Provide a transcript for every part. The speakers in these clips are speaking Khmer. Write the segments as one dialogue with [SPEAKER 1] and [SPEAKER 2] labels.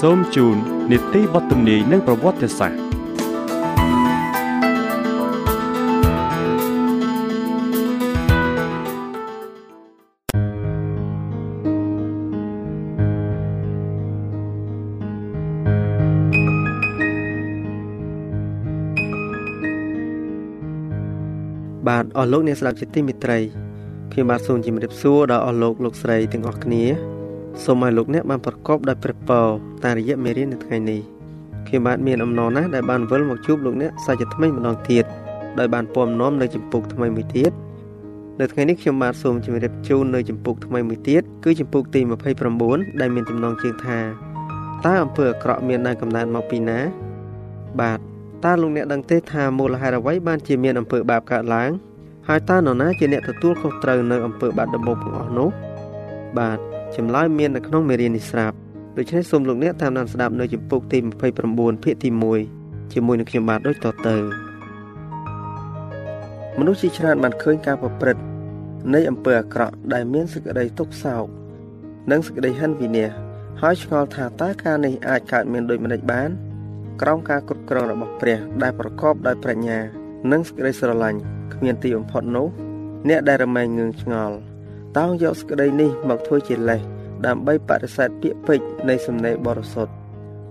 [SPEAKER 1] សូមជូននីតិបទទំនាយនិងប្រវត្តិសាស្ត្រ
[SPEAKER 2] បាទអស់លោកអ្នកស្ដាប់ជាទីមេត្រីខ្ញុំបាទសូមជម្រាបសួរដល់អស់លោកលោកស្រីទាំងអស់គ្នា សូមឲ្យលោកអ្នកបានប្រកបដោយព្រះពរតាមរយៈមេរៀននៅថ្ងៃនេះខ្ញុំបាទមានអំណរណាស់ដែលបានវិលមកជួបលោកអ្នកសាជាថ្មីម្ដងទៀតដោយបានពំនាំនៅចម្ពោះថ្មីមួយទៀតនៅថ្ងៃនេះខ្ញុំបាទសូមជម្រាបជូននៅចម្ពោះថ្មីមួយទៀតគឺចម្ពោះទី29ដែលមានចំណងជើងថាតើអំពើអាក្រក់មានដើមកំណើតមកពីណា បាទតើលោកអ្នកដឹងទេថាមូលហេតុអ្វីបានជាមានអំពើបាបកើតឡើងហើយតើនរណាជាអ្នកទទួលខុសត្រូវនៅអំពើបាបដំបូងបង្អស់នោះបាទ ចម្លើយមាននៅក្នុងមេរៀននេះស្រាប់ដូច្នេះសូមលោកអ្នកតាមដានស្ដាប់នៅចម្ពោះទី29ភាគទី1ជាមួយនឹងខ្ញុំបាទដូចតទៅមនុស្សជាច្រើនបានឃើញការប្រព្រឹត្តនៃអំពើអាក្រក់ដែលមានសេចក្តីទុក្ខសោកនិងសេចក្តីហិនវិនាសហើយឆ្ងល់ថាតើការនេះអាចកើតមានដូចម្តេចបាន ក្រោមការគ្រប់គ្រងរបស់ព្រះ ដែលប្រកបដោយប្រាជ្ញា និងសេចក្តីស្រឡាញ់គ្មានទីបំផុតនោះអ្នកដែលរមែងងឿងឆ្ងល់ តោងយកសក្តីនេះមកធ្វើជាលេសដើម្បីបដិសេធពាក្យពេចន៍នៃសំណេរបរិសុទ្ធ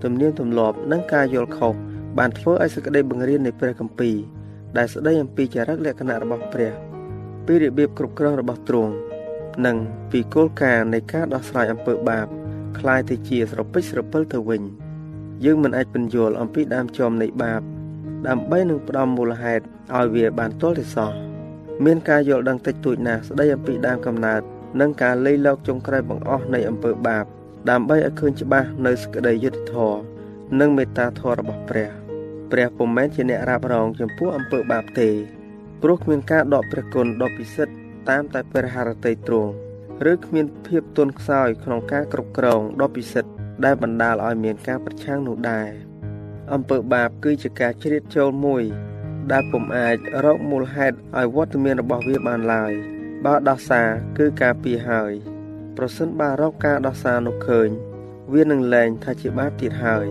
[SPEAKER 2] ទំនៀមទម្លាប់និងការយល់ខុសបានធ្វើឲ្យសក្តីបង្រៀននៃព្រះគម្ពីរដែលស្ដីអំពីចរិតលក្ខណៈរបស់ព្រះពីរបៀបគ្រប់គ្រងរបស់ទ្រង់និងពីគោលការណ៍នៃការដោះស្រាយអំពើបាបคล้ายទៅជាស្រពេចស្រពិលទៅវិញយើងមិនអាចពន្យល់អំពីដើមចំនៃបាបដើម្បីនឹងផ្ដំមូលហេតុឲ្យវាបានទល់ទេសោះ មានការយល់ដឹងតិចតួចណាស់ស្ដីអំពីដើមកំណើតនិងការលៃលកចុងក្រោយបង្អស់នៃអំពើបាប ដើម្បីឲ្យឃើញច្បាស់នៅសេចក្តីយុត្តិធម៌និងមេត្តាធម៌របស់ព្រះព្រះពុំមែនជាអ្នករ៉ាប់រងចំពោះអំពើបាបទេ ព្រោះគ្មានការដកព្រះគុណដ៏ពិសិដ្ឋតាមតែព្រះハរតីទ្រង់ឬគ្មានភាពទន់ខ្សោយក្នុងការគ្រប់គ្រងដ៏ពិសិដ្ឋដែលបណ្ដាលឲ្យមានការប្រឆាំងនោះដែរអំពើបាបគឺជាការជ្រៀតចូលមួយ ដែលពុំអាចរកមូលហេតុឲ្យវត្តមានរបស់វាបានឡើយបើដោះសារគឺការពីហើយ ប្រសិនបើរកការដោះសារនោះឃើញ វានឹងលែងថាជាបាបទៀតហើយ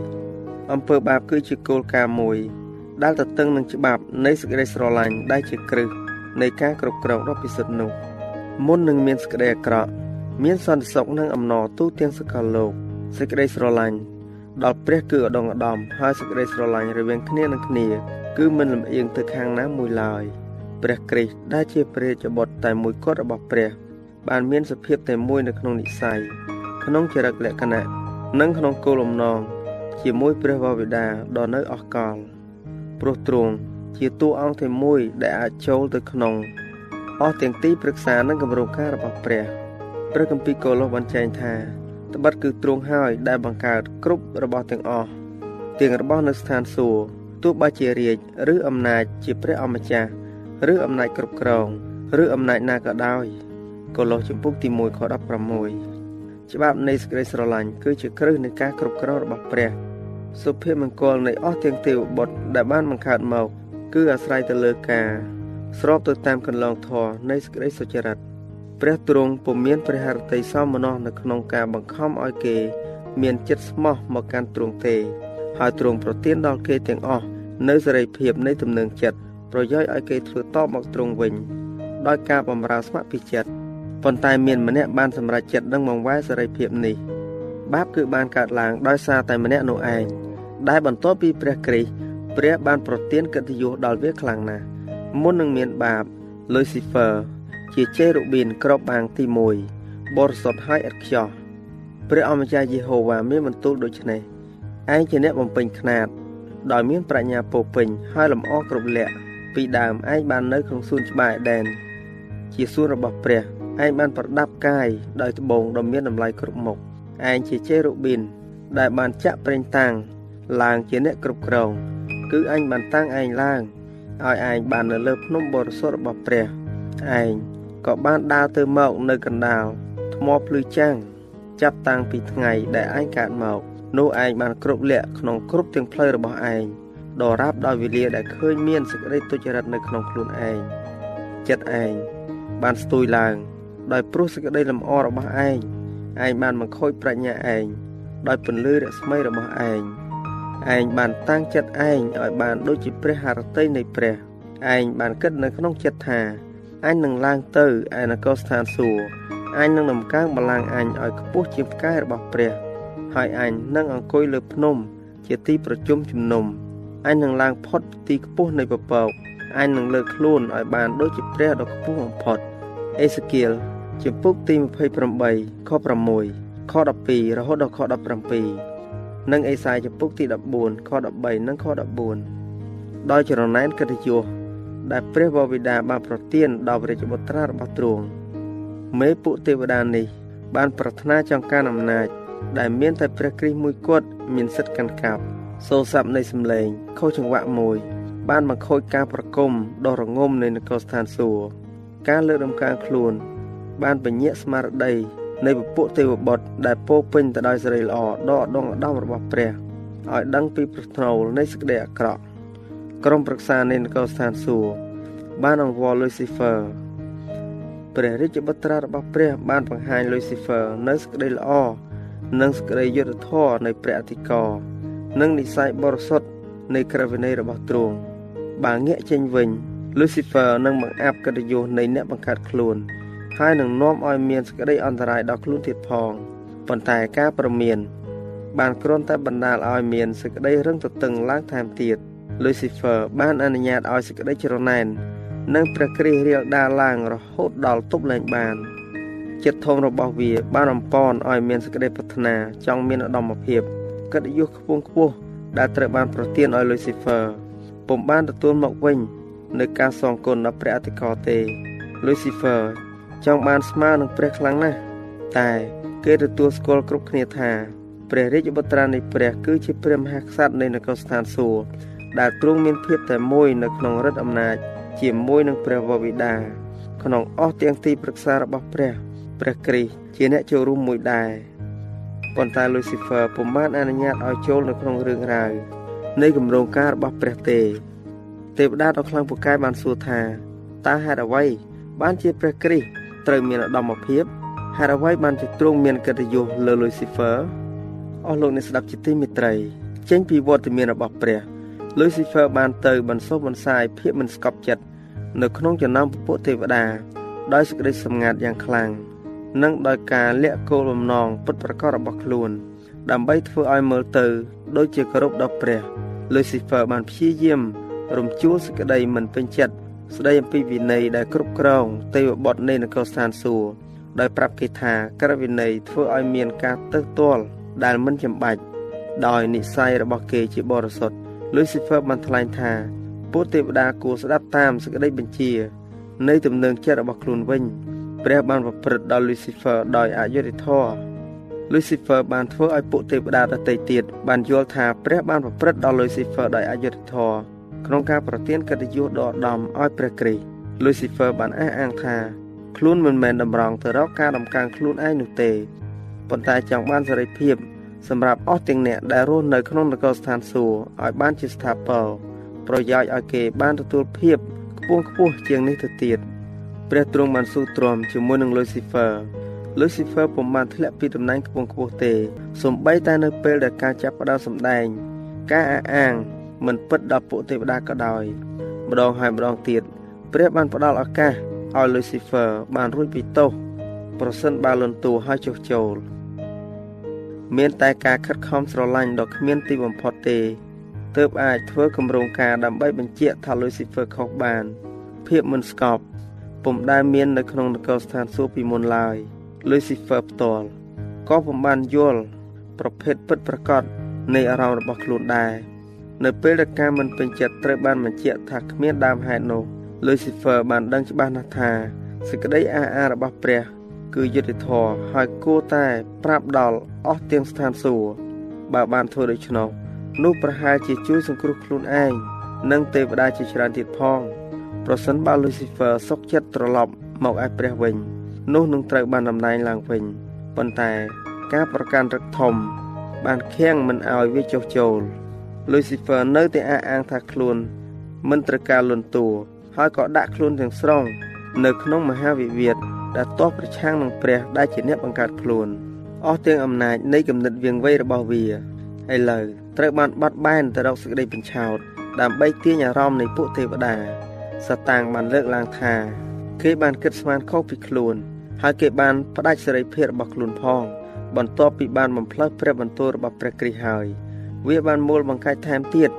[SPEAKER 2] អំពើបាបគឺជាគោលការណ៍មួយ ដែលទៅតឹងនឹងច្បាប់នៃសេចក្តីស្រឡាញ់ដែលជាគ្រឹះនៃការគ្រប់គ្រងដ៏ពិសិដ្ឋនោះមុននឹងមានសេចក្តីអាក្រក់មានសន្តិសុខនិងអំណរទូទាំងសកលលោកសេចក្តីស្រឡាញ់ដល់ព្រះគឺឧត្តមឧត្តមហើយសេចក្តីស្រឡាញ់រវាងគ្នានឹងគ្នា គឺមិនលំអៀងទៅខាងណាមួយឡើយព្រះគ្រីស្ទដែលជាព្រះរាជបុត្រតែមួយគត់របស់ព្រះ បានមានសភាពតែមួយនៅក្នុងនិស័យក្នុងចរិតលក្ខណៈនិងក្នុងគោលបំណងជាមួយព្រះវរបិតាដ៏នៅអស់កលព្រោះទ្រង់ជាតួអង្គតែមួយដែលអាចចូលទៅក្នុងអស់ទាំងទីប្រឹក្សានិងគម្រោងការរបស់ព្រះព្រះគម្ពីរកូឡូសបានចែងថាត្បិតគឺទ្រង់ហើយដែលបង្កើតគ្រប់របស់ទាំងអស់ទាំងរបស់នៅស្ថានសួគ៌ ទោះបីជារាជឬអំណាចជាព្រះអម្ចាស់ឬអំណាចគ្រប់គ្រងឬអំណាចណាក៏ដោយកូឡូសជំពូកទី1ខ16ច្បាប់នៃសេចក្តីស្រឡាញ់គឺជាគ្រឹះនៃការគ្រប់គ្រងរបស់ព្រះសុភមង្គលនៃអស់ទាំងទេវបុត្រដែលបានបង្កើតមកគឺអាស្រ័យទៅលើការស្របទៅតាមកន្លងធម៌នៃសេចក្តីសុចរិតព្រះទ្រង់ពុំមានព្រះハរតីសមមនោះនៅក្នុងការបង្ខំឲ្យគេ មានចិត្តស្មោះមកកាន់ទ្រង់ទេ ហើយទ្រង់ប្រទានដល់គេទាំងអស់នៅសេរីភាពនៃទំនឹងចិត្តប្រយោជន៍ឲ្យគេធ្វើតបមកទ្រង់វិញដោយការបម្រើស្ម័គ្រពីចិត្តប៉ុន្តែមានម្នាក់បានសម្រេចចិត្តនឹងបង្វែរសេរីភាពនេះបាបគឺបានកើតឡើងដោយសារតែម្នាក់នោះឯងដែលបន្ទាប់ពីព្រះគ្រីស្ទព្រះបានប្រទានកិត្តិយសដល់វាខ្លាំងណាស់មុននឹងមានបាប Lucifer ជាជេរូប៊ីនក្របបាំងទី1បរិសុទ្ធហើយឥតខ្ចោះព្រះអម្ចាស់យេហូវ៉ាមានបន្ទូលដូច្នេះ ឯងជាអ្នកបំពេញខ្នាតដោយមានប្រាជ្ញាពោពេញហើយលម្អគ្រប់លក្ខពីដើមឯងបាននៅក្នុងសួនច្បារអេដែនជាសួនរបស់ព្រះឯងបានប្រដាប់កាយដោយត្បូងដ៏មានតម្លៃគ្រប់មុខឯងជាជេរូប៊ីនដែលបានចាក់ប្រេងតាំងឡើងជាអ្នកគ្រប់គ្រងគឺឯងបានតាំងឯងឡើងឲ្យឯងបាននៅលើភ្នំបរិសុទ្ធរបស់ព្រះឯងក៏បានដើរទៅមកនៅកណ្ដាលថ្មភ្លឺចាំងចាប់តាំងពីថ្ងៃដែលឯងកើតមក នោះឯងបានគ្រប់លក្ខក្នុងគ្រប់ទាំងផ្លូវរបស់ឯងដរាបដោយវេលាដែលឃើញមានសេចក្តីទុច្ចរិតនៅក្នុងខ្លួនឯងចិត្តឯងបានស្ទួយឡើង ដោយព្រោះសេចក្តីលំអរបស់ឯងឯងបានបង្ខូចប្រាជ្ញាឯងដោយពន្លឺរស្មីរបស់ឯងឯងបានតាំងចិត្តឯងឲ្យបានដូចជាព្រះハរតីនៃព្រះឯងបានគិតនៅក្នុងចិត្តថាអញនឹងឡើងទៅឯនគរស្ថានសួគ៌អញនឹងដំកើងបល្ល័ង្កអញឲ្យខ្ពស់ជាងផ្កាយរបស់ព្រះ ហើយអញនឹងអង្គុយលើភ្នំ ជាទីប្រជុំជំនុំអញនឹងឡើងផុតទីខ្ពស់នៃពពកអញនឹងលើកខ្លួនឲ្យបានដូចជាព្រះដ៏ខ្ពស់បំផុតអេសេគៀលជំពូកទី28ខ6ខ12រហូតដល់ខ17និងអេសាយជំពូកទី14ខ13និងខ14ដោយចរណែនកិត្តិយសដែលព្រះបវិតាបានប្រទានដល់ព្រះរាជបុត្រារបស់ទ្រង់មេពួកទេវតានេះបានប្រាថ្នាចង់ការអំណាច ដែលមានតែព្រះគ្រីស្ទមួយគត់មានសិទ្ធិកាន់កាប់សូរស័ព្ទនៃសម្លេងខុសចង្វាក់មួយ បានបង្ខូចការប្រគំដ៏រងំនៃនគរស្ថានសួគ៌ការលើកដំកើងខ្លួន បានពញាក់ស្មារតីនៃពពួកទេវបុត្រដែលពោពេញទៅដោយសេរីល្អដកដងឧត្តមរបស់ព្រះឲ្យដឹងពីប្រថ្នូលនៃសេចក្តីអាក្រក់ក្រុមប្រឹក្សានៃនគរស្ថានសួគ៌បានអង្វរ Lucifer ព្រះរាជបុត្រារបស់ព្រះបានបង្ហាញ Lucifer នៅសេចក្តីល្អ និងសេចក្តីយុត្តិធម៌នៃព្រះអធិការនិងនិស័យបរិសុទ្ធនៃក្រឹតវិន័យរបស់ទ្រង់បើងាកចេញវិញ Lucifer នឹងបង្អាប់កិត្តិយសនៃអ្នកបង្កើតខ្លួនហើយនឹងនាំឲ្យមានសេចក្តីអន្តរាយដល់ខ្លួនទៀតផងប៉ុន្តែការប្រមាន បានគ្រាន់តែបណ្ដាលឲ្យមានសេចក្តីរឹងទទឹងឡើងថែមទៀត Lucifer បានអនុញ្ញាតឲ្យសេចក្តីច្រណែននិងព្រះគ្រីស្ទរៀលដាលឡើងរហូតដល់ទប់លែងបាន ចិត្តធំរបស់វា បានអំពន់ឲ្យមានសេចក្តីប្រាថ្នាចង់មានឧត្តមភាពកិត្តិយសខ្ពង់ខ្ពស់ដែលត្រូវបានប្រទានឲ្យ Lucifer ពុំបានទទួលមកវិញនៅការសងគុណដល់ព្រះអធិការទេ Lucifer ចង់បានស្មើនឹងព្រះខ្លាំងណាស់តែគេទទួលស្គាល់គ្រប់គ្នាថាព្រះរាជបុត្រានៃព្រះគឺជាព្រះមហាក្សត្រនៃនគរស្ថានសួគ៌ដែលទ្រង់មានភាពតែមួយនៅក្នុងរិទ្ធអំណាច ជាមួយនឹងព្រះវរបិតាក្នុងអស់ទាំងទីប្រឹក្សារបស់ព្រះ ព្រះគ្រីស្ទជាអ្នកចូលរួមមួយដែរប៉ុន្តែ Lucifer ពុំបានអនុញ្ញាតឲ្យចូលនៅក្នុងរឿងរ៉ាវនៃគម្រោងការរបស់ព្រះទេទេវតាដ៏ខ្លាំងពូកែបានសួរថាតើហេតុអ្វី បានជាព្រះគ្រីស្ទត្រូវមានឧត្តមភាពហេតុអ្វីបានជាទ្រង់មានកិត្តិយសលើ Lucifer អស់លោកអ្នកស្ដាប់ជាទីមេត្រី ចេញពីវត្តមានរបស់ព្រះ Lucifer បានទៅបន្សោះបន្សាយភាពមិនស្កប់ចិត្តនៅក្នុងចំណោមពពួកទេវតាដោយសេចក្តីសម្ងាត់យ៉ាងខ្លាំង និងដោយការលាក់គោលបំណងពិតប្រាកដរបស់ខ្លួន ដើម្បីធ្វើឲ្យមើលទៅ ដូចជាគោរពដល់ព្រះ Lucifer បានព្យាយាម រំជួលសេចក្តីមិនពេញចិត្តស្ដីអំពីវិន័យដែលគ្រប់គ្រងទេវបុត្រនៃនគរស្ថានសួគ៌ដោយប្រាប់គេថាក្រឹតវិន័យធ្វើឲ្យមានការទើសទាល់ដែលមិនចាំបាច់ដោយនិស័យរបស់គេជាបរិសុទ្ធ Lucifer បានថ្លែងថាពួកទេវតាគួរស្ដាប់តាមសេចក្តីបញ្ជា នៃទំនឹងចិត្តរបស់ខ្លួនវិញ ព្រះបានប្រព្រឹត្តដល់ Lucifer ដោយអយុត្តិធម៌ Lucifer បានធ្វើឲ្យពួកទេវតាដទៃទៀតបានយល់ថាព្រះបានប្រព្រឹត្តដល់ Lucifer ដោយអយុត្តិធម៌ក្នុងការប្រទានកិត្តិយសដ៏ឧត្តមឲ្យព្រះគ្រីស្ទ Lucifer បានអះអាងថាខ្លួនមិនមែនតម្រង់ទៅរកការដំកើងខ្លួនឯងនោះទេប៉ុន្តែចង់បានសេរីភាពសម្រាប់អស់ទាំងអ្នកដែលរស់នៅក្នុងនគរស្ថានសួគ៌ឲ្យបានជាស្ថាពរប្រយោជន៍ឲ្យគេបានទទួលភាពខ្ពង់ខ្ពស់ជាងនេះទៅទៀត ព្រះទ្រង់បានស៊ូទ្រាំជាមួយនឹង Lucifer Lucifer ពុំបានធ្លាក់ពីតំណែងខ្ពង់ខ្ពស់ទេសូម្បីតែនៅពេលដែលការចាប់ផ្ដើមសម្ដែង ការអះអាងមិនពិតដល់ពួកទេវតាក៏ដោយម្ដងហើយម្ដងទៀតព្រះបានផ្ដល់ឱកាសឲ្យ Lucifer បានរួចពីទោសប្រសិនបើលន់តួឲ្យចុះចូលមានតែការខិតខំស្រឡាញ់ដ៏គ្មានទីបំផុតទេទើបអាចធ្វើគម្រោងការដើម្បីបញ្ជាក់ថា Lucifer ខុសបានភាពមិនស្កប់ ពុំដែលមាននៅក្នុងនគរស្ថានសួគ៌ពីមុនឡើយ Lucifer ផ្ទាល់ក៏ពុំបានយល់ប្រភេទពិតប្រាកដនៃអារម្មណ៍របស់ខ្លួនដែរនៅពេលដែលការមិនពេញចិត្តត្រូវបានបញ្ជាក់ថាគ្មានដើមហេតុនោះ Lucifer បានដឹងច្បាស់ណាស់ថាសេចក្តីអះអាងរបស់ព្រះ គឺយុត្តិធម៌ហើយគួរតែប្រាប់ដល់អស់ទាំងស្ថានសួគ៌បើបានធ្វើដូច្នោះនោះប្រហែលជាជួយសង្គ្រោះខ្លួនឯងនិងទេវតាជាច្រើនទៀតផង ប្រសិនបើ Lucifer សុកចិត្តត្រឡប់មកឯព្រះវិញ នោះនឹងត្រូវបានតំណែងឡើងវិញប៉ុន្តែការប្រកាន់រឹកធំ បានខៀងមិនឲ្យវាចុះចូល Lucifer នៅតែអះអាងថាខ្លួន មិនត្រូវការលន់តួហើយក៏ដាក់ខ្លួនទាំងស្រុងនៅក្នុងមហាវិវាទដែលតបប្រឆាំងនឹងព្រះដែលជាអ្នកបង្កើតខ្លួនអស់ទាំងអំណាចនៃគំនិតវៀងវៃរបស់វាឥឡូវត្រូវបានបាត់បែនទៅរកសេចក្តីបញ្ឆោតដើម្បីទាញអារម្មណ៍នៃពួកទេវតា សតាងបានលើកឡើងថា គេបានគិតស្មានខុសពីខ្លួន ហើយគេបានផ្ដាច់សេរីភាពរបស់ខ្លួនផង បន្ទាប់ពីបានបំផ្លើសព្រះបន្ទូលរបស់ព្រះគ្រីស្ទហើយ វាបានមូលបង្កាច់ថែមទៀត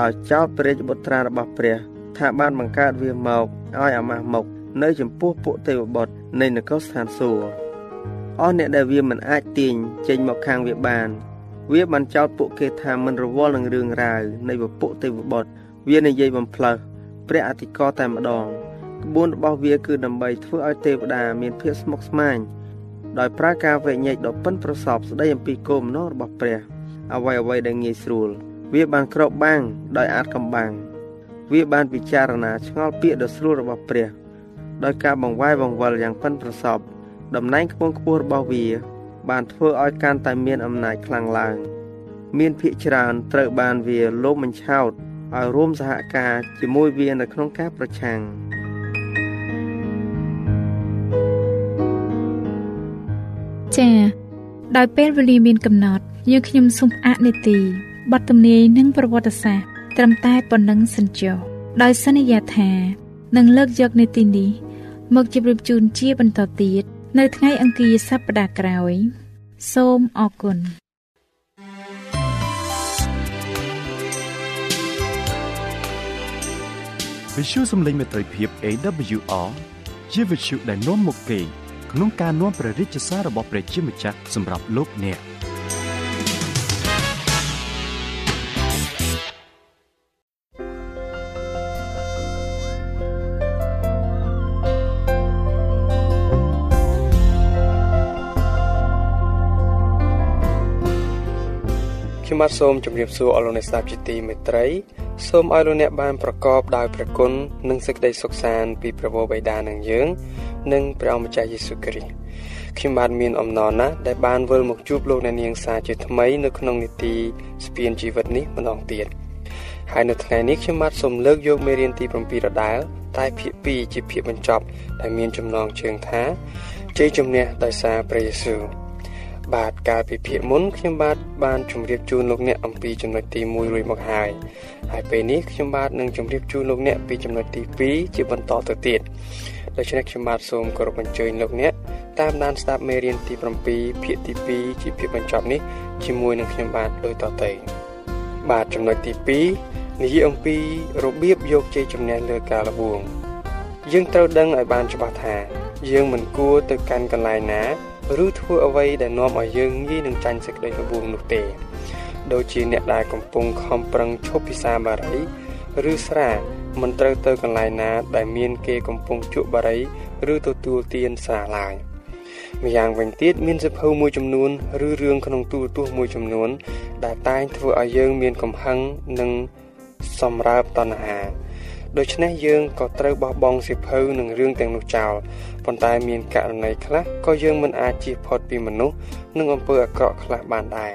[SPEAKER 2] ដោយចោទព្រះរាជបុត្រារបស់ព្រះ ថាបានបង្កើតវាមកឲ្យអាម៉ាស់មុខនៅចំពោះពួកទេវបុត្រនៃនគរស្ថានសួគ៌អស់អ្នកដែលវាមិនអាចទាញចេញមកខាងវាបាន វាបានចោទពួកគេថាមិនរវល់នឹងរឿងរ៉ាវនៃពពួកទេវបុត្រវានិយាយបំផ្លើស ព្រះអធិការតែម្ដងក្បួនរបស់វាគឺដើម្បីធ្វើឲ្យទេវតាមានភាពស្មុគស្មាញដោយប្រើការវែកញែកដ៏ប៉ិនប្រសប់ស្ដីអំពីគោលបំណងរបស់ព្រះអ្វីអ្វីដែលងាយស្រួល វាបានក្របបាំងដោយអាចកំបាំងវាបានពិចារណាឆ្ងល់ពាក្យដ៏ស្រួលរបស់ព្រះដោយការបង្វែរបង្វិលយ៉ាងប៉ិនប្រសប់តំណែងខ្ពង់ខ្ពស់របស់វា បានធ្វើឲ្យកាន់តែមានអំណាចខ្លាំងឡើង មានភិកច្រើនត្រូវបានវាលោបបញ្ឆោត ឲ្យរួមសហការជាមួយវានៅក្នុងការប្រឆាំង
[SPEAKER 3] ចា៎ដោយពេលវេលាមានកំណត់យើងខ្ញុំសូមអនុទីបទទំនាយនិងប្រវត្តិសាស្ត្រត្រឹមតែប៉ុណ្ណឹងសិនចុះដោយសន្យាថានឹងលើកយកនីតិនេះមកជម្រាបជូនជាបន្តទៀតនៅថ្ងៃអង្គារសប្តាហ៍ក្រោយ សូមអរគុណ
[SPEAKER 1] វិទ្យុសំឡេងមេត្រីភាព AWR ជាវិទ្យុដែលនាំមកពីក្នុងការនាំព្រះរាជសាររបស់ព្រះជាម្ចាស់សម្រាប់លោកអ្នក។
[SPEAKER 2] ខ្ញុំបាទសូមជម្រាបសួរអស់លោកអ្នកស្ដាប់ជាទីមេត្រីសូមឲ្យលោកអ្នកបានប្រកបដោយព្រះគុណនិងសេចក្តីសុខសាន្តពីព្រះបិតានឹងយើង និងព្រះអម្ចាស់យេស៊ូវគ្រីស្ទខ្ញុំបាទមានអំណរណាស់ដែលបានវិលមកជួបលោកអ្នកនាងសាជាថ្មីនៅក្នុងនីតិស្ពានជីវិតនេះម្ដងទៀតហើយនៅថ្ងៃនេះខ្ញុំបាទសូមលើកយកមេរៀនទី7ដដែលតែភាគ2ជាភាគបញ្ចប់ដែលមានចំណងជើងថាជ័យជំនះដោយសារព្រះយេស៊ូវ បាទកាលពីភាគមុនខ្ញុំបាទបានជម្រាបជូនលោកអ្នកអំពីចំណុចទី1រួចមកហើយហើយពេលនេះខ្ញុំបាទនឹងជម្រាបជូនលោកអ្នកពីចំណុចទី2ជាបន្តទៅទៀតដូច្នេះខ្ញុំបាទសូមគោរពអញ្ជើញលោកអ្នកតាមដានស្ដាប់មេរៀនទី7ភាគទី2ជាភាគបញ្ចប់នេះជាមួយនឹងខ្ញុំបាទដូចតទៅបាទចំណុចទី2និយាយអំពីរបៀបយកជ័យជំនះលើការលបួងយើងត្រូវដឹងឲ្យបានច្បាស់ថា យើងមិនគួរទៅកាន់កន្លែងណា ឬធ្វើអ្វីដែលនាំឲ្យយើងងាយនឹងចាញ់សេចក្តីល្បួងនោះទេ ដូចជាអ្នកដែលកំពុងខំប្រឹងឈប់ពិសាបារីឬស្រាមិនត្រូវទៅកន្លែងណា ដែលមានគេកំពុងជក់បារីឬទទួលទានស្រាឡើយម្យ៉ាងវិញទៀតមានសភៅមួយចំនួន ឬរឿងក្នុងទូរទស្សន៍មួយចំនួន ដែលតែងធ្វើឲ្យយើងមានកំហឹងនិងសម្រើបតណ្ហា ដូច្នេះយើងក៏ត្រូវបោះបង់សិភៅនិងរឿងទាំងនោះចោលប៉ុន្តែមានករណីខ្លះក៏យើងមិនអាចជៀសផុតពីមនុស្សនិងអំពើអាក្រក់ខ្លះបានដែរ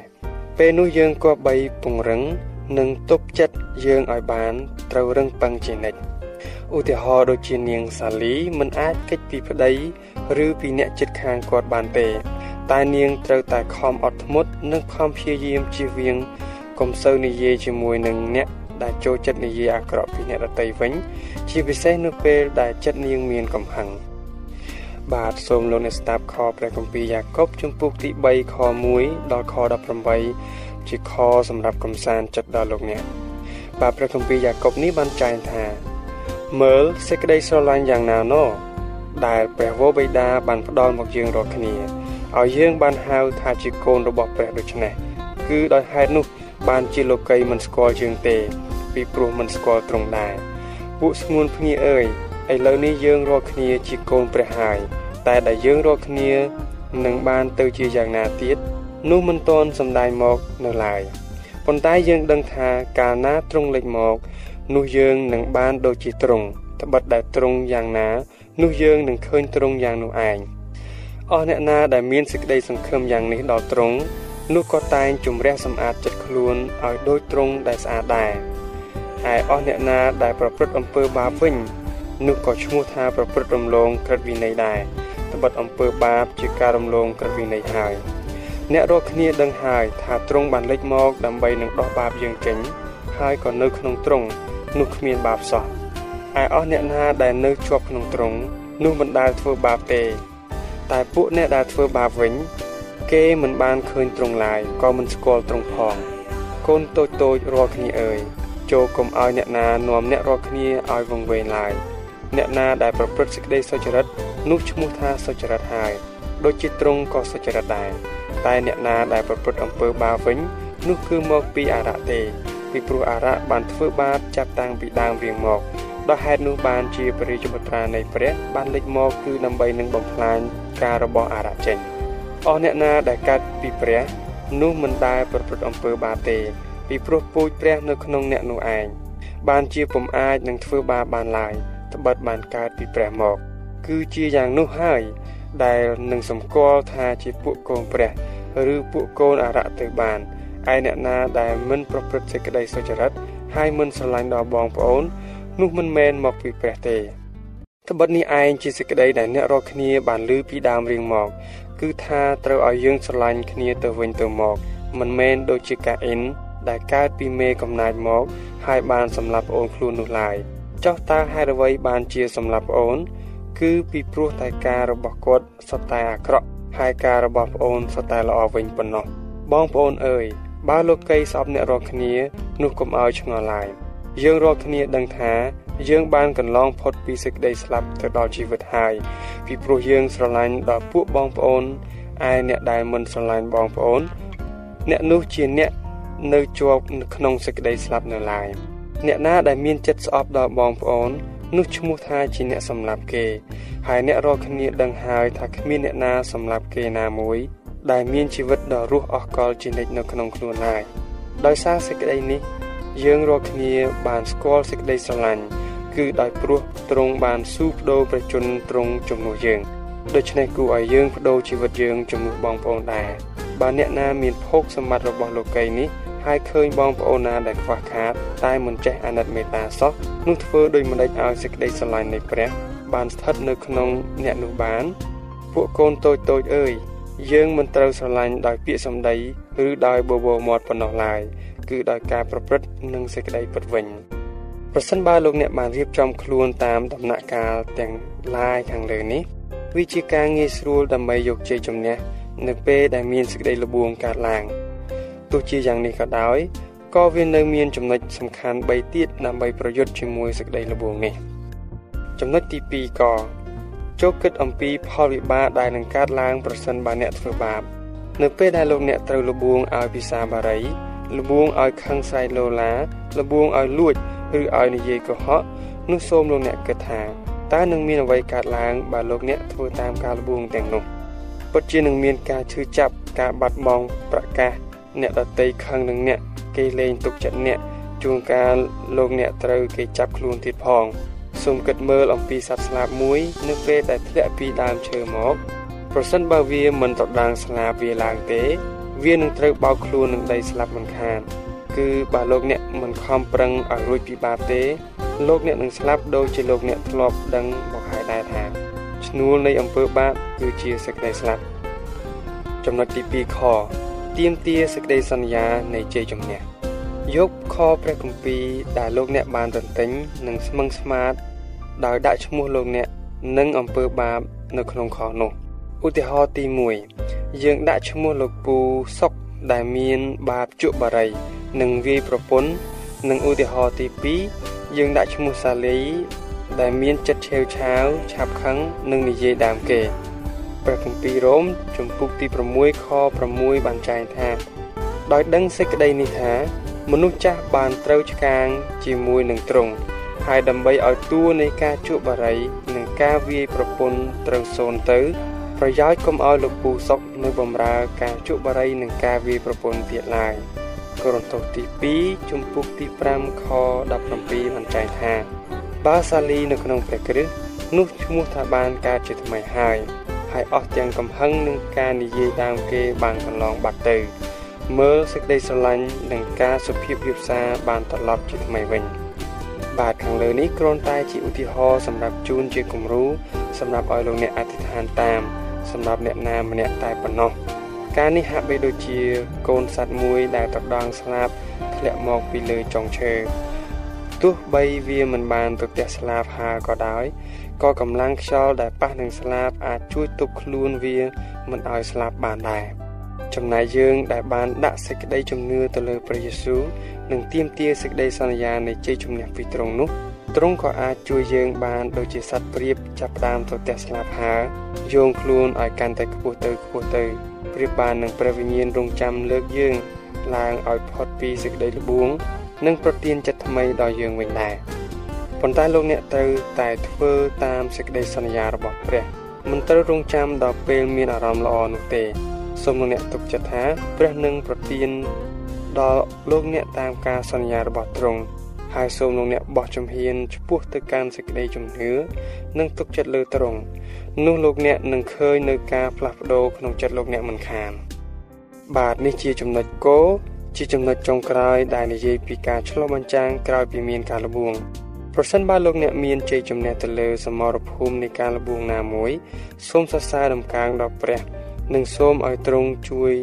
[SPEAKER 2] ពេលនោះយើងក៏បីពង្រឹងនិងទប់ចិត្តយើងឲ្យបានត្រូវរឹងប៉ឹងជានិច្ចឧទាហរណ៍ដូចជានាងសាលីមិនអាចគេចពីប្តីឬពីអ្នកចិត្តខាងគាត់បានទេ តែនាងត្រូវតែខំអត់ធ្មត់និងខំព្យាយាមជៀសវាងកុំសូវនិយាយជាមួយនឹងអ្នក ដែលចូលចិត្តនិយាយអាក្រក់ពីអ្នកដទៃវិញ ជាពិសេសនៅពេលដែលចិត្តនាងមានកំហឹង
[SPEAKER 4] បាទសូមលោកអ្នកស្ដាប់ខព្រះគម្ពីរយ៉ាកុបជំពូកទី3ខ1ដល់ខ18ជាខសម្រាប់កំសាន្តចិត្តដល់លោកអ្នកបាទព្រះគម្ពីរយ៉ាកុបនេះបានចែងថាមើលសេចក្តីស្រឡាញ់យ៉ាងណាណោដែលព្រះវរបិតាបានផ្ដល់មកយើងរាល់គ្នាឲ្យយើងបានហៅថាជាកូនរបស់ព្រះដូច្នេះគឺដោយហេតុនោះបានជាលោកីមិនស្គាល់យើងទេ ពីព្រោះមិនស្គាល់ទ្រង់ដែរពួកស្ងួនភ្ងាអើយឥឡូវនេះយើងរាល់គ្នាជាកូនព្រះហើយតែដែលយើងរាល់គ្នានឹងបានទៅជាយ៉ាងណាទៀតនោះមិនទាន់សម្ដែងមកនៅឡើយប៉ុន្តែយើងដឹងថាកាលណាទ្រង់លេចមក នោះយើងនឹងបានដូចជាទ្រង់ត្បិតដែលទ្រង់យ៉ាងណា នោះយើងនឹងឃើញទ្រង់យ៉ាងនោះឯងអស់អ្នកណាដែលមានសេចក្តីសង្ឃឹមយ៉ាងនេះដល់ទ្រង់នោះក៏តែងជំរះសម្អាតចិត្តខ្លួនឲ្យដូចទ្រង់ដែលស្អាតដែរ ឯអស់អ្នកណាដែលប្រព្រឹត្តអំពើបាបវិញនោះក៏ឈ្មោះថាប្រព្រឹត្តរំលងក្រឹតវិន័យដែរត្បិតអំពើបាបជាការរំលងក្រឹតវិន័យហើយអ្នករាល់គ្នាដឹងហើយថាទ្រង់បានលេចមកដើម្បីនឹងដោះបាបយើងចេញហើយក៏នៅក្នុងទ្រង់នោះគ្មានបាបសោះឯអស់អ្នកណាដែលនៅជាប់ក្នុងទ្រង់នោះមិនដែលធ្វើបាបទេ តែពួកអ្នកដែលធ្វើបាបវិញ គេមិនបានឃើញទ្រង់ឡើយក៏មិនស្គាល់ទ្រង់ផង កូនតូចតូចរាល់គ្នាអើយ ចូលកុំឲ្យអ្នកណានាំអ្នករាល់គ្នាឲ្យវង្វេងឡើយអ្នកណាដែលប្រព្រឹត្តសេចក្តីសុចរិតនោះឈ្មោះថាសុចរិតហើយដូចជាទ្រង់ក៏សុចរិតដែរតែអ្នកណាដែលប្រព្រឹត្តអំពើបាបវិញនោះគឺមកពីអារៈទេពីព្រោះអារៈបានធ្វើបាបចាប់តាំងពីដើមរៀងមកដោយហេតុនោះបានជាពរិជ្ជបុត្រានៃព្រះបានលេចមកគឺដើម្បីនឹងបំផ្លាញការរបស់អារៈចេញអស់អ្នកណាដែលកើតពីព្រះនោះមិនដែលប្រព្រឹត្តអំពើបាបទេ ពីព្រោះពូជព្រះនៅក្នុងអ្នកនោះឯងបានជាពុំអាចនឹងធ្វើបាបបានឡើយត្បិតបានកើតពីព្រះមក គឺជាយ៉ាងនោះហើយដែលនឹងសម្គាល់ថាជាពួកកូនព្រះឬពួកកូនអរៈទៅបានឯអ្នកណាដែលមិនប្រព្រឹត្តសេចក្តីសុចរិតហើយមិនស្រឡាញ់ដល់បងប្អូន នោះមិនមែនមកពីព្រះទេត្បិតនេះឯងជាសេចក្តីដែលអ្នករាល់គ្នាបានលើពីដើមរៀងមក គឺថាត្រូវឲ្យយើងស្រឡាញ់គ្នាទៅវិញទៅមក មិនមែនដូចជាកាអ៊ិន ដែលកើតពីមេកំណាចមក ហើយបានសម្លាប់ប្អូនខ្លួននោះឡើយចុះតើហេតុអ្វីបានជាសម្លាប់ប្អូន គឺពីព្រោះតែការរបស់គាត់សុទ្ធតែអាក្រក់ហើយការរបស់ប្អូនសុទ្ធតែល្អវិញប៉ុណ្ណោះបងប្អូនអើយបើលោកីស្អប់អ្នករាល់គ្នានោះកុំឲ្យឆ្ងល់ឡើយយើងរាល់គ្នាដឹងថាយើងបានកន្លងផុតពីសេចក្តីស្លាប់ទៅដល់ជីវិតហើយពីព្រោះយើងស្រឡាញ់ដល់ពួកបងប្អូនឯអ្នកដែលមិនស្រឡាញ់បងប្អូន អ្នកនោះជាអ្នក នៅជាប់ក្នុងសេចក្តីស្លាប់នៅឡើយអ្នកណាដែលមានចិត្តស្អប់ដល់បងប្អូននោះឈ្មោះថាជាអ្នកសម្លាប់គេ ហើយអ្នករាល់គ្នាដឹងហើយថាគ្មានអ្នកណាសម្លាប់គេណាមួយ ដែលមានជីវិតដ៏រស់អស់កលជានិច្ចនៅក្នុងខ្លួនឡើយដោយសារសេចក្តីនេះ យើងរាល់គ្នាបានស្គាល់សេចក្តីស្រឡាញ់គឺដោយព្រោះទ្រង់បានស៊ូបដូរប្រជជនទ្រង់ជំនួសយើងដូច្នេះគួរឲ្យយើងបដូរជីវិតយើងជំនួសបងប្អូនដែរបើអ្នកណាមានភោគសម្បត្តិរបស់លោកីនេះ ហើយឃើញបងប្អូនណាដែលខ្វះខាត តែមិនចេះអាណិតមេត្តាសោះនោះធ្វើដោយមិនដេចឲ្យសេចក្តីស្រឡាញ់នៃព្រះ បានស្ថិតនៅក្នុងអ្នកនោះបាន ពួកកូនតូចតូចអើយយើងមិនត្រូវស្រឡាញ់ដោយពាក្យសម្ដីឬដោយបបោមាត់ប៉ុណ្ណោះឡើយគឺដោយការប្រព្រឹត្តនិងសេចក្តីពិតវិញប្រសិនបើលោកអ្នកបានរៀបចំខ្លួនតាមដំណាក់កាលទាំងឡាយខាងលើនេះវាជាការងាយស្រួលដើម្បីយកជ័យជំនះនៅពេលដែលមានសេចក្តីល្បួងកើតឡើង ទោះជាយ៉ាងនេះក៏ដោយក៏វានៅមានចំណុចសំខាន់3ទៀតដើម្បីប្រយុទ្ធជាមួយសេចក្តីល្បួងនេះចំណុចទី2ក៏ចូលគិតអំពីផលវិបាកដែលនឹងកើតឡើងប្រសិនបើអ្នកធ្វើបាប នៅពេលដែលលោកអ្នកត្រូវលបួងឲ្យពិសាបារីលបួងឲ្យខឹងស្រែកលោឡាលបួងឲ្យលួចឬឲ្យនិយាយកុហកនោះសូមលោកអ្នកគិតថាតើនឹងមានអ្វីកើតឡើងបើលោកអ្នកធ្វើតាមការលបួងទាំងនោះពិតជានឹងមានការឈឺចាប់ការបាត់បង់ប្រកាស អ្នកដតីខឹងនឹងអ្នកគេលេងទុកចិត្តអ្នកជួនកាលលោកអ្នកត្រូវគេចាប់ខ្លួនទៀតផងសូមគិតមើលអំពីសត្វស្លាបមួយនៅពេលដែលធ្លាក់ពីដើមឈើមកប្រសិនបើវាមិនត្រដាងស្លាបវាឡើងទេ វានឹងត្រូវបោកខ្លួននឹងដីស្លាប់មិនខាន គឺបើលោកអ្នកមិនខំប្រឹងឲ្យរួចពីបាបទេ លោកអ្នកនឹងស្លាប់ដូចជាលោកអ្នកធ្លាប់ដឹងមកហើយដែរថាឈ្នួលនៃអំពើបាបគឺជាសេចក្តីស្លាប់ចំណុចទី2ខ ទៀមទាសេចក្តីសន្យានៃជ័យជំនះយកខព្រះគម្ពីរដែលលោកអ្នកបានទន្ទិញនិងស្មឹងស្មាតដោយដាក់ឈ្មោះលោកអ្នកនិងអំពើបាបនៅក្នុងខនោះឧទាហរណ៍ទី1យើងដាក់ឈ្មោះលោកពូសុកដែលមានបាបជក់បារី និងវាយប្រពន្ធនិងឧទាហរណ៍ទី2យើងដាក់ឈ្មោះសាលីដែលមានចិត្តឆេវឆាវឆាប់ខឹងនិងនិយាយដើមគេ ព្រះគម្ពីររ៉ូមជំពូកទី6ខ6បានចែងថា ដោយដឹងសេចក្តីនេះថា មនុស្សចាស់បានត្រូវឆ្កាងជាមួយនឹងទ្រង់ហើយដើម្បីឲ្យតួនៃការជក់បារីនិងការវាយប្រពន្ធត្រូវសូន្យទៅ ប្រយោជន៍កុំឲ្យលោកពូសុកនៅបំរើការជក់បារីនិងការវាយប្រពន្ធទៀតឡើយកូរិនថូសទី2ជំពូកទី5ខ17បានចែងថាបើសាលីនៅក្នុងព្រះគ្រិស្តនោះឈ្មោះថាបានកើតជាថ្មីហើយ ហើយអស់ទាំងកំហឹងនឹងការនិយាយដើមគេបានកន្លងបាត់ទៅ មើលសេចក្តីស្រឡាញ់និងការសុភាពរៀបសារបានត្រឡប់ជាថ្មីវិញបាទខាងលើនេះគ្រាន់តែជាឧទាហរណ៍សម្រាប់ជូនជាគំរូសម្រាប់ឲ្យលោកអ្នកអធិដ្ឋានតាមសម្រាប់អ្នកណាម្នាក់តែប៉ុណ្ណោះការនេះហាក់បីដូចជាកូនសត្វមួយដែលត្រដងស្លាប់ធ្លាក់មកពីលើចុងឈើទោះបីវាមិនបានទៅផ្ទះស្លាបហាក៏ដោយ ក៏កម្លាំងខ្យល់ដែលប៉ះនឹងស្លាបអាចជួយទប់ខ្លួនវាមិនឲ្យស្លាប់បានដែរចំណែកយើងដែលបានដាក់សេចក្តីជំនឿទៅលើព្រះយេស៊ូវនិងទាមទារសេចក្តីសន្យានៃជ័យជំនះពីទ្រង់នោះទ្រង់ក៏អាចជួយយើងបានដូចជាសត្វព្រាបចាប់ផ្ដើមទៅផ្ទះស្លាប់ហាយោងខ្លួនឲ្យកាន់តែខ្ពស់ទៅខ្ពស់ទៅព្រាបបាននឹងព្រះវិញ្ញាណរងចាំលើកយើងឡើងឲ្យផុតពីសេចក្តីល្បួង និងប្រទានចិត្តថ្មីដល់យើងវិញដែរ ប៉ុន្តែលោកអ្នកត្រូវតែធ្វើតាមសេចក្តីសន្យារបស់ព្រះមិនត្រូវរងចាំដល់ពេលមានអារម្មណ៍ល្អនោះទេសូមលោកអ្នកទុកចិត្តថាព្រះនឹងប្រទានដល់លោកអ្នកតាមការសន្យារបស់ទ្រង់ហើយសូមលោកអ្នកបោះជំហានឆ្ពោះទៅកាន់សេចក្តីជំនឿនិងទុកចិត្តលើទ្រង់នោះលោកអ្នកនឹងឃើញនៅការផ្លាស់ប្ដូរក្នុងចិត្តលោកអ្នកមិនខានបាទនេះជាចំណុចគោជាចំណុចចុងក្រោយដែលនិយាយពីការឆ្លុះបញ្ចាំងក្រោយពីមានការលបួង ប្រសិនបើលោកអ្នកមានជ័យជំនះទៅលើសមរភូមិនៃការលបួងណាមួយសូមសរសើរដំណើរដល់ព្រះនិងសូមឲ្យទ្រង់ជួយ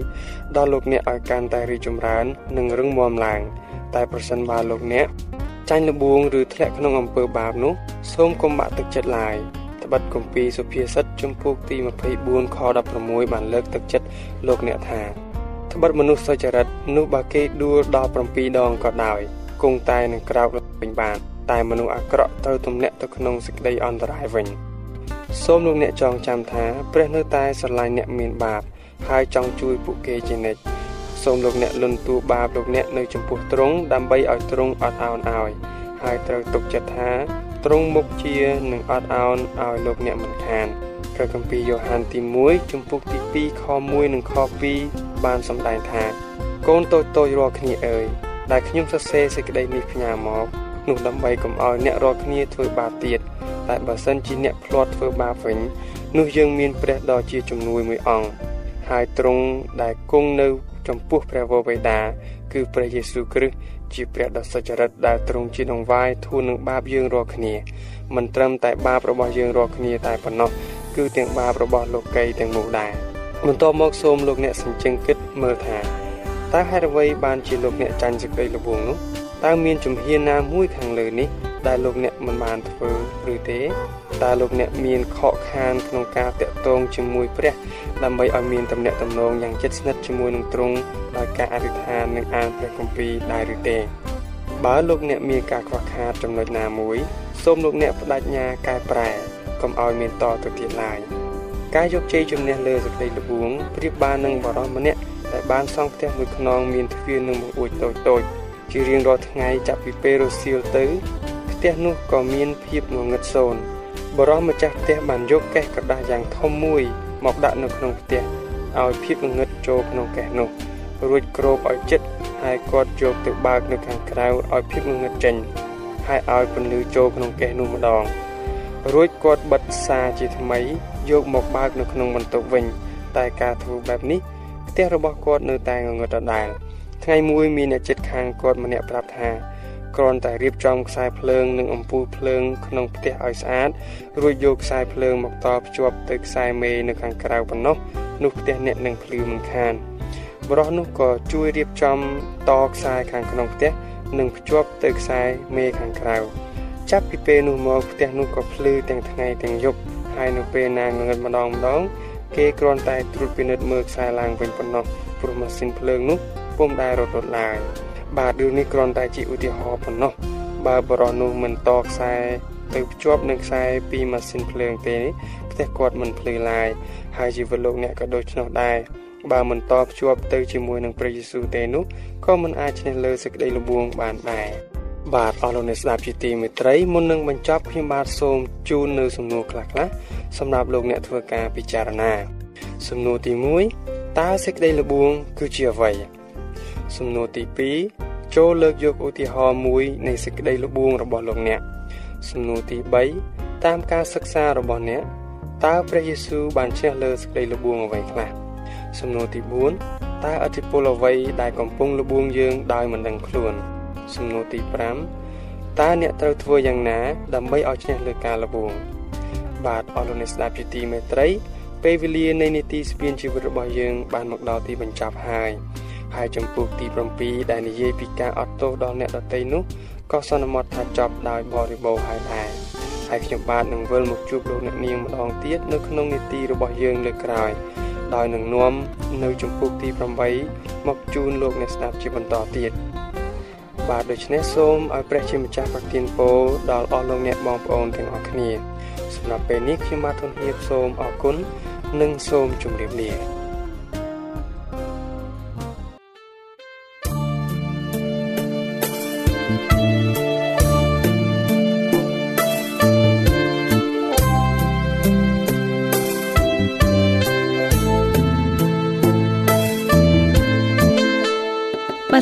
[SPEAKER 4] ដល់លោកអ្នកឲ្យកាន់តែរីកចម្រើន និងរឹងមាំឡើង តែប្រសិនបើលោកអ្នកចាញ់លបួងឬធ្លាក់ក្នុងអំពើបាបនោះសូមកុំបាក់ទឹកចិត្តឡើយត្បិតគម្ពីរសុភាសិតជំពូកទី24ខ16បានលើកទឹកចិត្តលោកអ្នកថាត្បិតមនុស្សសុចរិតនោះបើគេដួលដល់7ដងក៏ដោយគង់តែនឹងក្រោកឡើងវិញបាន តែមនុស្សអាក្រក់ត្រូវទម្លាក់ទៅក្នុងសេចក្តីអន្តរាយវិញសូមលោកអ្នកចងចាំថាព្រះនៅតែស្រឡាញ់អ្នកមានបាបហើយចង់ជួយពួកគេជានិច្ចសូមលោកអ្នកលន់តួបាបលោកអ្នកនៅចំពោះទ្រង់ដើម្បីឲ្យទ្រង់អត់ឱនឲ្យហើយត្រូវទុកចិត្តថាទ្រង់មុខជានឹងអត់ឱនឲ្យលោកអ្នកមិនខានព្រះគម្ពីរយ៉ូហានទី1ជំពូកទី2ខ1និងខ2បានសម្ដែងថាកូនតូចតូចរាល់គ្នាអើយដែលខ្ញុំសរសេរសេចក្តីនេះផ្ញើមក នោះដើម្បីកុំឲ្យអ្នករាល់គ្នាធ្វើបាបទៀតតែបើសិនជាអ្នកភ្លាត់ធ្វើបាបវិញនោះយើងមានព្រះដ៏ជាជំនួយមួយអង្គហើយទ្រង់ដែលគង់នៅចំពោះព្រះវរបិតាគឺព្រះយេស៊ូវគ្រីស្ទជាព្រះដ៏សុចរិតដែលទ្រង់ជាដងវាយធូននឹងបាបយើងរាល់គ្នាមិនត្រឹមតែបាបរបស់យើងរាល់គ្នាតែប៉ុណ្ណោះគឺទាំងបាបរបស់លោកីទាំងមូលដែរបន្ទាប់មកសូមលោកអ្នកសញ្ជឹងគិតមើលថាតើហេតុអ្វីបានជាលោកអ្នកចាញ់សេចក្តីល្បួងនោះ តើមានជំហានណាមួយខាងលើនេះដែលលោកអ្នកមិនបានធ្វើឬទេតើលោកអ្នកមានខកខានក្នុងការតាក់ទងជាមួយព្រះដើម្បីឲ្យមានទំនាក់ទំនងយ៉ាងជិតស្និទ្ធជាមួយនឹងទ្រង់ដោយការអធិដ្ឋាននិងអានព្រះគម្ពីរដែរឬទេបើលោកអ្នកមានការខ្វះខាតចំណុចណាមួយសូមលោកអ្នកបដិញ្ញាកែប្រែកុំឲ្យមានតទៅទៀតឡើយការយកជ័យជំនះលើសេចក្តីល្បួងប្រៀបបាននឹងបរិសម្នាក់ដែលបានសង់ផ្ទះមួយខ្នងមានទ្វារនិងបង្អួចតូចតូច ជារៀងរាល់ថ្ងៃចាប់ពីពេលរសៀលទៅផ្ទះនោះក៏មានភាពងងឹតសូន្យបរិសម្ចាស់ផ្ទះបានយកកេះក្រដាសយ៉ាងធំមួយ មកដាក់នៅក្នុងផ្ទះឲ្យភាពងងឹតចូលក្នុងកេះនោះរួចគ្របឲ្យចិត្តហើយគាត់យកទៅបើកនៅខាងក្រៅឲ្យភាពងងឹតចេញហើយឲ្យពន្លឺចូលក្នុងកេះនោះម្ដងរួចគាត់បិទសាជាថ្មីយកមកបើកនៅក្នុងបន្ទប់វិញ តែការធ្វើបែបនេះផ្ទះរបស់គាត់នៅតែងងឹតដដែល ថ្ងៃមួយមានអ្នកចិត្តខាងគាត់ម្នាក់ប្រាប់ថាគ្រាន់តែរៀបចំខ្សែភ្លើងនិងអំពូលភ្លើងក្នុងផ្ទះឲ្យស្អាតរួចយកខ្សែភ្លើងមកតភ្ជាប់ទៅខ្សែមេនៅខាងក្រៅប៉ុណ្ណោះនោះផ្ទះអ្នកនឹងភ្លឺមិនខានបរិះនោះក៏ជួយរៀបចំតខ្សែខាងក្នុងផ្ទះនិងភ្ជាប់ទៅខ្សែមេខាងក្រៅចាប់ពីពេលនោះមកផ្ទះនោះក៏ភ្លឺទាំងថ្ងៃទាំងយប់ហើយនៅពេលណាងងឹតម្ដងម្ដង គេគ្រាន់តែត្រួតពិនិត្យមើលខ្សែឡើងវិញប៉ុណ្ណោះព្រោះម៉ាស៊ីនភ្លើងនោះ ពុំដែលរត់រត់ឡើយបាទរឿងនេះគ្រាន់តែជាឧទាហរណ៍ប៉ុណ្ណោះបើបរិះនោះមិនតខ្សែទៅភ្ជាប់នឹងខ្សែពីម៉ាស៊ីនភ្លើងទេផ្ទះគាត់មិនភ្លឺឡើយហើយជីវិតលោកអ្នកក៏ដូចនោះដែរបើមិនតភ្ជាប់ទៅជាមួយនឹងព្រះយេស៊ូវទេនោះក៏មិនអាចឈ្នះលើសេចក្តីល្បួងបានដែរបាទអស់លោកអ្នកស្ដាប់ជាទីមេត្រីមុននឹងបញ្ចប់ខ្ញុំបាទសូមជូននៅសំណួរខ្លះៗសម្រាប់លោកអ្នកធ្វើការពិចារណា សំណួរទី1តើសេចក្តីល្បួងគឺជាអ្វី សំណួរទី2ចូលលើកយកឧទាហរណ៍មួយនៃសេចក្តីល្បួងរបស់លោកអ្នកសំណួរទី3តាមការសិក្សារបស់អ្នកតើព្រះយេស៊ូវបានឈ្នះលើសេចក្តីល្បួងអ្វីខ្លះសំណួរទី4តើអធិពលអ្វីដែលកំពុងល្បួងយើងដោយមិនដឹងខ្លួនសំណួរទី5តើអ្នកត្រូវធ្វើយ៉ាងណា ដើម្បីឲ្យឈ្នះលើការល្បួងបាទអរលោកអ្នកស្ដាប់ជាទីមេត្រីពេលវេលានៃនីតិស្ពានជីវិតរបស់យើងបានមកដល់ទីបញ្ចប់ហើយ ហើយចំពោះទី7ដែលនិយាយពីការអត់ទោសដល់អ្នកដទៃនោះក៏សន្មត់ថាចប់ដោយបរិបូរណ៍ហើយដែរហើយខ្ញុំបាទនឹងវិលមកជួបលោកអ្នកនាងម្ដងទៀតនៅក្នុងនីតិរបស់យើងលើកក្រោយដោយនឹងនាំនៅចំពោះទី8មកជូនលោកអ្នកស្ដាប់ជាបន្តទៀតបាទដូច្នេះសូមឲ្យព្រះជាម្ចាស់ប្រទានពរដល់អស់លោកអ្នកបងប្អូនទាំងអស់គ្នា សម្រាប់ពេលនេះខ្ញុំបាទធនហៀបសូមអរគុណនិងសូមជម្រាបលា